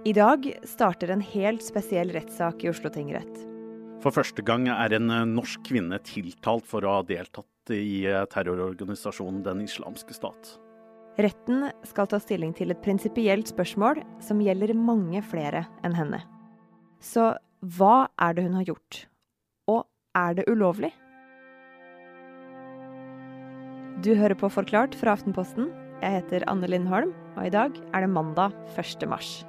I dag starter en helt spesiell rettssak i Oslo tingrett. For første gang er en eh, norsk kvinne tiltalt for å ha deltatt i eh, terrororganisasjonen Den islamske stat. Retten skal ta stilling til et prinsipielt spørsmål som gjelder mange flere enn henne. Så hva er det hun har gjort? Og er det ulovlig? Du hører på Forklart fra Aftenposten. Jeg heter Anne Lindholm, og i dag er det mandag 1. mars.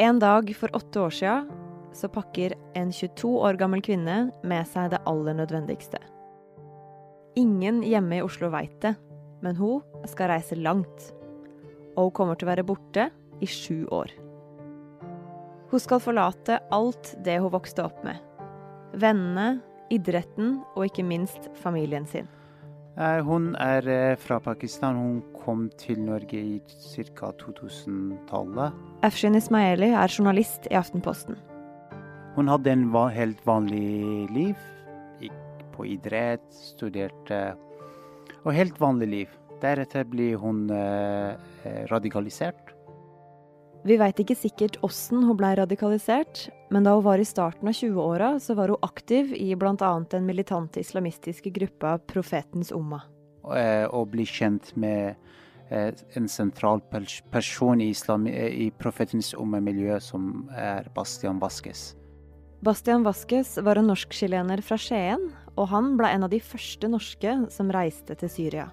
En dag for åtte år sia så pakker en 22 år gammel kvinne med seg det aller nødvendigste. Ingen hjemme i Oslo veit det, men hun skal reise langt. Og hun kommer til å være borte i sju år. Hun skal forlate alt det hun vokste opp med. Vennene, idretten og ikke minst familien sin. Hun er eh, fra Pakistan. Hun kom til Norge i ca. 2000-tallet. Afshin Ismaili er journalist i Aftenposten. Hun hadde en helt vanlig liv. Gikk på idrett, studerte Og helt vanlig liv. Deretter blir hun eh, radikalisert. Vi veit ikke sikkert åssen hun blei radikalisert, men da hun var i starten av 20-åra, så var hun aktiv i bl.a. den militante islamistiske gruppa Profetens Umma. Å og bli kjent med eh, en sentral person i, islam, i Profetens Umma-miljøet, som er Bastian Vasques. Bastian Vasques var en norsk-chilener fra Skien, og han ble en av de første norske som reiste til Syria.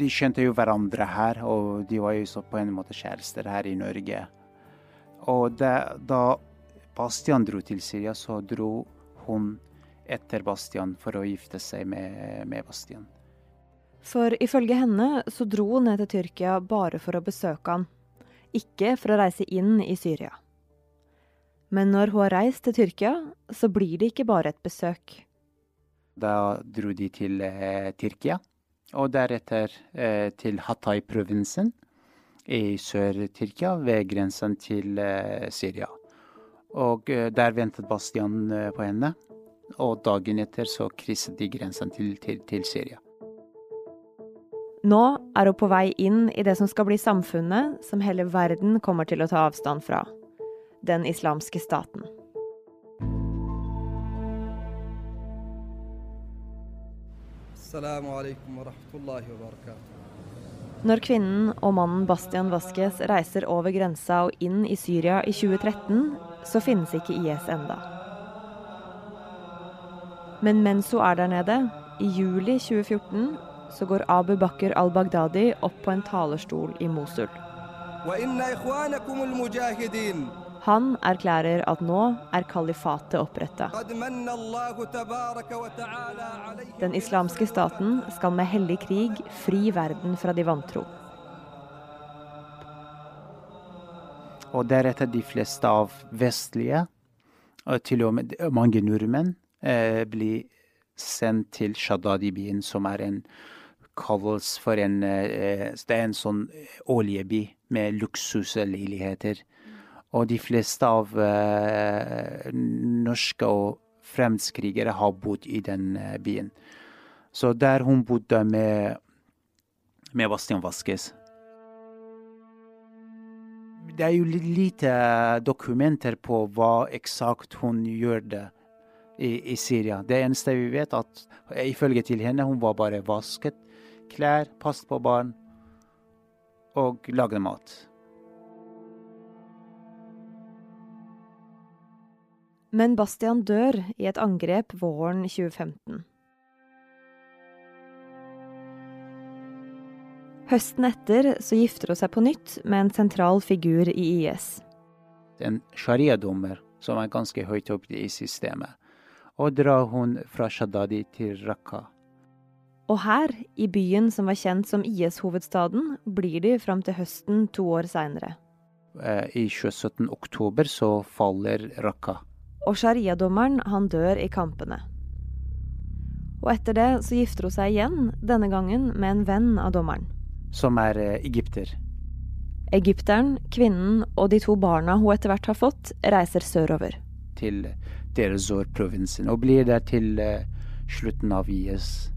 De skjønte jo hverandre her, og de var jo så på en måte kjærester her i Norge. Og da, da Bastian dro til Syria, så dro hun etter Bastian for å gifte seg med, med Bastian. For ifølge henne så dro hun ned til Tyrkia bare for å besøke han, ikke for å reise inn i Syria. Men når hun har reist til Tyrkia, så blir det ikke bare et besøk. Da dro de til eh, Tyrkia, og deretter eh, til Hatay-provinsen i Sør-Tyrkia, ved grensen til eh, Syria. Og eh, der ventet Bastian eh, på henne, og dagen etter så krysset de grensen til, til, til Syria. Nå er hun på vei inn i det som skal bli samfunnet som hele verden kommer til å ta avstand fra den islamske staten. Når kvinnen og mannen Bastian Vasques reiser over grensa og inn i Syria i 2013, så finnes ikke IS enda. Men mens hun er der nede, i juli 2014, så går Abu Bakr al-Baghdadi opp på en talerstol i Mosul. Han erklærer at nå er kalifatet oppretta. Den islamske staten skal med hellig krig fri verden fra de vantro. Og deretter de fleste av vestlige, og til og med mange nordmenn, eh, blir sendt til Shadadi-byen, som er en kalles for en eh, Det er en sånn oljeby med luksusleiligheter. Og de fleste av eh, norske og fremmedkrigere har bodd i den eh, byen. Så der hun bodde med, med Bastian Vasques. Det er jo lite dokumenter på hva eksakt hun gjør det i, i Syria. Det eneste vi vet, at ifølge til henne, hun var bare vasket klær, passet på barn og lagde mat. Men Bastian dør i et angrep våren 2015. Høsten etter så gifter hun seg på nytt med en sentral figur i IS. En sharia-dommer som er ganske høyt oppe i systemet. Og drar hun fra Shadadi til Raqqa. Og her, i byen som var kjent som IS-hovedstaden, blir de fram til høsten to år seinere. Eh, I 27. oktober så faller Raqqa og sharia-dommeren han dør i kampene. Og etter det så gifter hun seg igjen, denne gangen med en venn av dommeren. Som er eh, egypter. Egypteren, kvinnen og de to barna hun etter hvert har fått, reiser sørover. Til Derezor-provinsen, og blir der til eh, slutten av IS.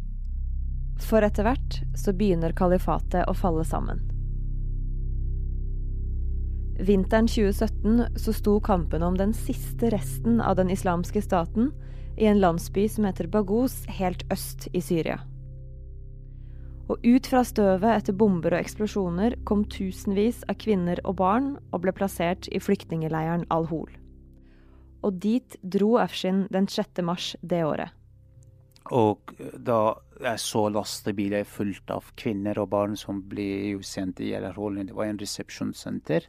For etter hvert så begynner kalifatet å falle sammen. Vinteren 2017 så sto kampen om den siste resten av den islamske staten i en landsby som heter Baghous, helt øst i Syria. Og ut fra støvet etter bomber og eksplosjoner kom tusenvis av kvinner og barn og ble plassert i flyktningeleiren Al-Hol. Og dit dro Afshin den 6. mars det året. Og da jeg så lastebiler fullt av kvinner og barn som ble sendt i Al-Hol, det var en resepsjonssenter.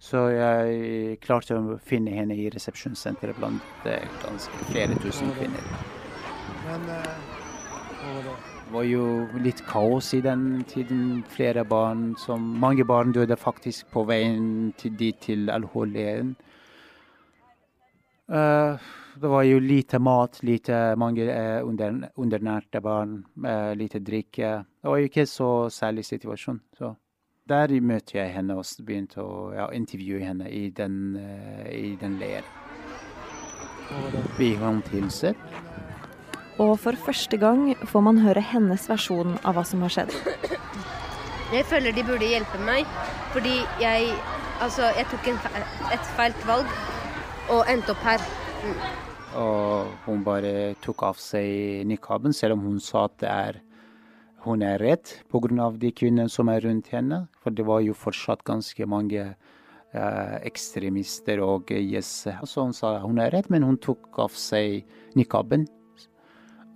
Så jeg klarte å finne henne i resepsjonssenteret blant eh, ganske flere tusen kvinner. Men uh, det var jo litt kaos i den tiden. Flere barn som Mange barn døde faktisk på veien til, dit til alkoholen. Uh, det var jo lite mat, lite, mange uh, under, undernærte barn, uh, lite drikke. Det var jo ikke så særlig situasjon. så der møtte jeg henne og begynte å ja, intervjue henne i den, uh, i den leiren. Vi kom til sett. Og for første gang får man høre hennes versjon av hva som har skjedd. Jeg føler de burde hjelpe meg, fordi jeg, altså, jeg tok en, et feilt valg og endte opp her. Mm. Og hun bare tok av seg nikaben, selv om hun sa at det er hun er redd pga. de kvinnene som er rundt henne. For det var jo fortsatt ganske mange eh, ekstremister og IS. Så hun sa hun er redd, men hun tok av seg nikaben.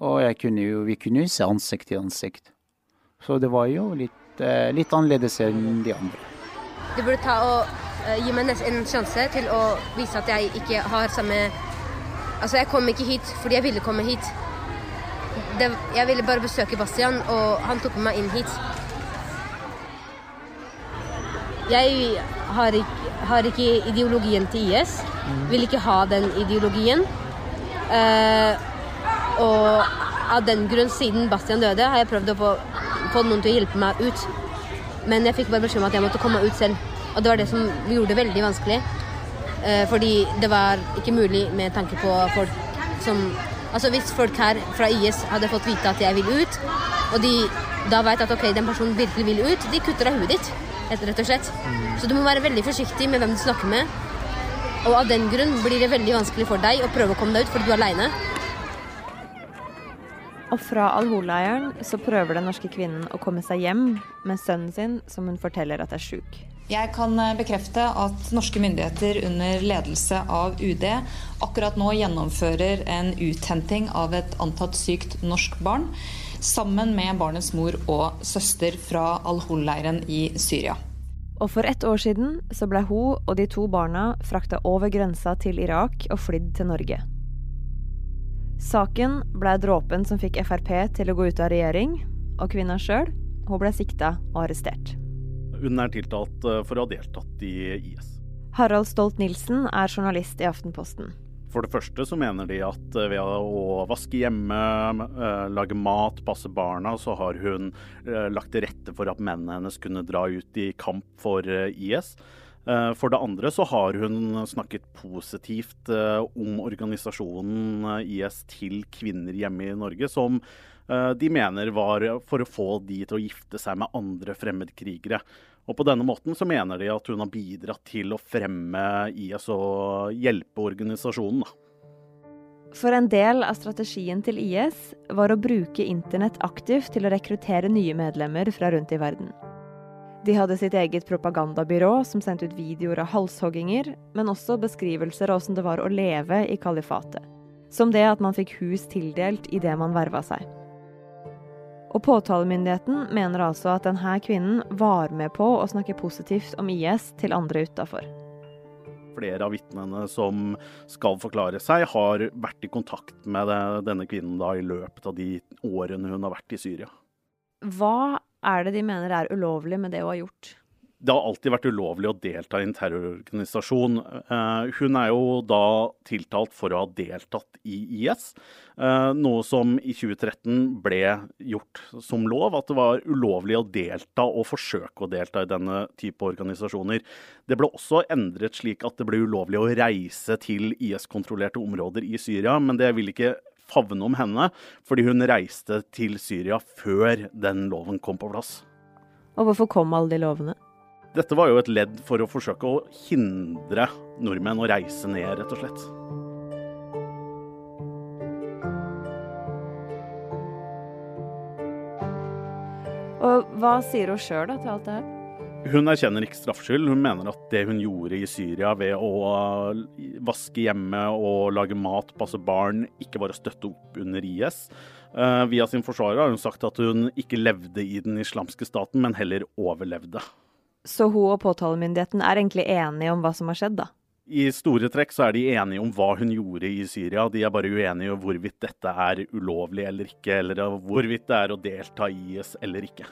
Og kunne jo, vi kunne jo se ansikt til ansikt. Så det var jo litt, eh, litt annerledes enn de andre. Du burde ta og uh, gi meg en sjanse til å vise at jeg ikke har samme Altså, jeg kom ikke hit fordi jeg ville komme hit det, jeg ville bare besøke Bastian, og han tok med meg inn hit. Jeg har ikke, har ikke ideologien til IS. Mm. Vil ikke ha den ideologien. Uh, og av den grunn, siden Bastian døde, har jeg prøvd å få, få noen til å hjelpe meg ut. Men jeg fikk bare beskjed om at jeg måtte komme ut selv. Og det var det som gjorde det veldig vanskelig. Uh, fordi det var ikke mulig med tanke på folk som Altså Hvis folk her fra IS hadde fått vite at jeg vil ut, og de da vet at ok, den personen virkelig vil ut, de kutter av huet ditt. rett og slett. Mm. Så du må være veldig forsiktig med hvem du snakker med. Og av den grunn blir det veldig vanskelig for deg å prøve å komme deg ut fordi du er aleine. Og fra Al-Hol-leiren så prøver den norske kvinnen å komme seg hjem med sønnen sin, som hun forteller at er sjuk. Jeg kan eh, bekrefte at norske myndigheter under ledelse av UD akkurat nå gjennomfører en uthenting av et antatt sykt norsk barn, sammen med barnets mor og søster fra Al-Hol-leiren i Syria. Og for ett år siden så ble hun og de to barna frakta over grensa til Irak og flydd til Norge. Saken ble dråpen som fikk Frp til å gå ut av regjering, og kvinna sjøl, ble sikta og arrestert. Hun er tiltalt eh, for å ha deltatt i IS. Harald Stolt-Nielsen er journalist i Aftenposten. For det første så mener de at eh, ved å vaske hjemme, eh, lage mat, passe barna, så har hun lagt til rette for at mennene hennes kunne dra ut i kamp for IS. For det andre så har hun snakket positivt om organisasjonen IS til kvinner hjemme i Norge, som de mener var for å få de til å gifte seg med andre fremmedkrigere. Og på denne måten så mener de at hun har bidratt til å fremme IS og hjelpe organisasjonen. For en del av strategien til IS var å bruke internett aktivt til å rekruttere nye medlemmer fra rundt i verden. De hadde sitt eget propagandabyrå som sendte ut videoer av halshogginger, men også beskrivelser av åssen det var å leve i kalifatet. Som det at man fikk hus tildelt idet man verva seg. Og påtalemyndigheten mener altså at denne kvinnen var med på å snakke positivt om IS til andre utafor. Flere av vitnene som skal forklare seg, har vært i kontakt med denne kvinnen da i løpet av de årene hun har vært i Syria. Hva er det de mener er ulovlig med det hun har gjort? det har alltid vært ulovlig å delta i en terrororganisasjon. Eh, hun er jo da tiltalt for å ha deltatt i IS, eh, noe som i 2013 ble gjort som lov. At det var ulovlig å delta og forsøke å delta i denne type organisasjoner. Det ble også endret slik at det ble ulovlig å reise til IS-kontrollerte områder i Syria, men det vil ikke favne om henne, fordi hun reiste til Syria før den loven kom på plass. Og hvorfor kom alle de lovene? Dette var jo et ledd for å forsøke å hindre nordmenn å reise ned, rett og slett. Og hva sier hun sjøl til alt det her? Hun erkjenner ikke straffskyld. Hun mener at det hun gjorde i Syria ved å vaske hjemme og lage mat, passe barn, ikke var å støtte opp under IS. Uh, via sin forsvarer har hun sagt at hun ikke levde i den islamske staten, men heller overlevde. Så hun og påtalemyndigheten er egentlig enige om hva som har skjedd, da? I store trekk så er de enige om hva hun gjorde i Syria. De er bare uenige om hvorvidt dette er ulovlig eller ikke, eller hvorvidt det er å delta i IS eller ikke.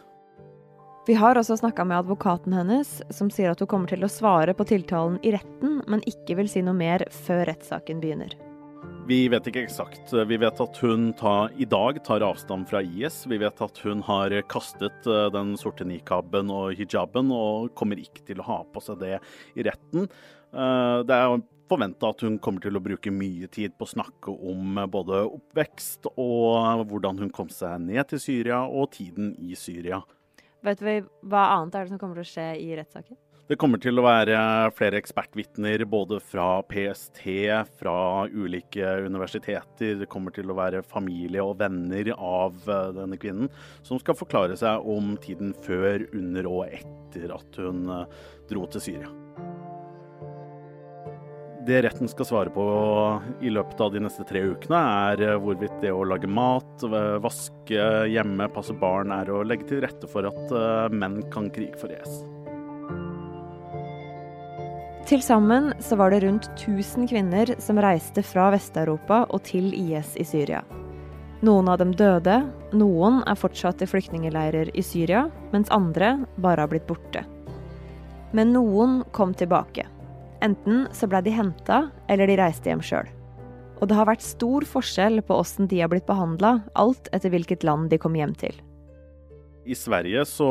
Vi har også snakka med advokaten hennes, som sier at hun kommer til å svare på tiltalen i retten, men ikke vil si noe mer før rettssaken begynner. Vi vet ikke eksakt. Vi vet at hun ta, i dag tar avstand fra IS. Vi vet at hun har kastet eh, den sorte nikaben og hijaben, og kommer ikke til å ha på seg det i retten. Eh, det er forventa at hun kommer til å bruke mye tid på å snakke om både oppvekst og hvordan hun kom seg ned til Syria, og tiden i Syria. Vet vi hva annet er det som kommer til å skje i rettssaken? Det kommer til å være flere ekspertvitner både fra PST, fra ulike universiteter. Det kommer til å være familie og venner av eh, denne kvinnen som skal forklare seg om tiden før, under og etter at hun eh, dro til Syria. Det retten skal svare på i løpet av de neste tre ukene, er eh, hvorvidt det å lage mat, vaske hjemme, passe barn er å legge til rette for at eh, menn kan krige for IS. Til sammen så var det rundt 1000 kvinner som reiste fra Vest-Europa og til IS i Syria. Noen av dem døde, noen er fortsatt i flyktningleirer i Syria, mens andre bare har blitt borte. Men noen kom tilbake. Enten så ble de henta, eller de reiste hjem sjøl. Og det har vært stor forskjell på åssen de har blitt behandla, alt etter hvilket land de kom hjem til. I Sverige så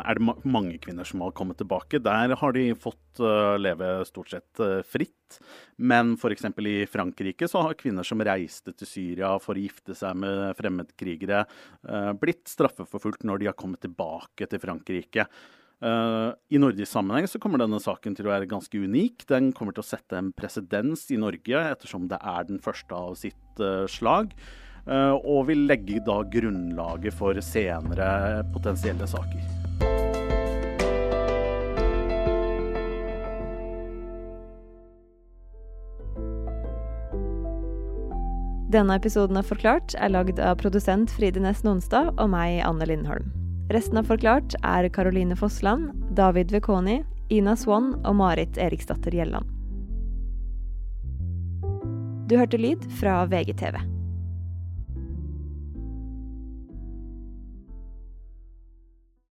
er det mange kvinner som har kommet tilbake. Der har de fått eh, leve stort sett eh, fritt. Men f.eks. i Frankrike så har kvinner som reiste til Syria for å gifte seg med fremmedkrigere, eh, blitt straffeforfulgt når de har kommet tilbake til Frankrike. Uh, I nordisk sammenheng så kommer denne saken til å være ganske unik. Den kommer til å sette en presedens i Norge, ettersom det er den første av sitt uh, slag. Uh, og vil legge da grunnlaget for senere potensielle saker. Denne episoden av Forklart er lagd av produsent Fride Næss Nonstad og meg, Anne Lindholm. Resten av Forklart er Caroline Fossland, David Vekoni, Ina Swann og Marit Eriksdatter Gjelland. Du hørte lyd fra VGTV.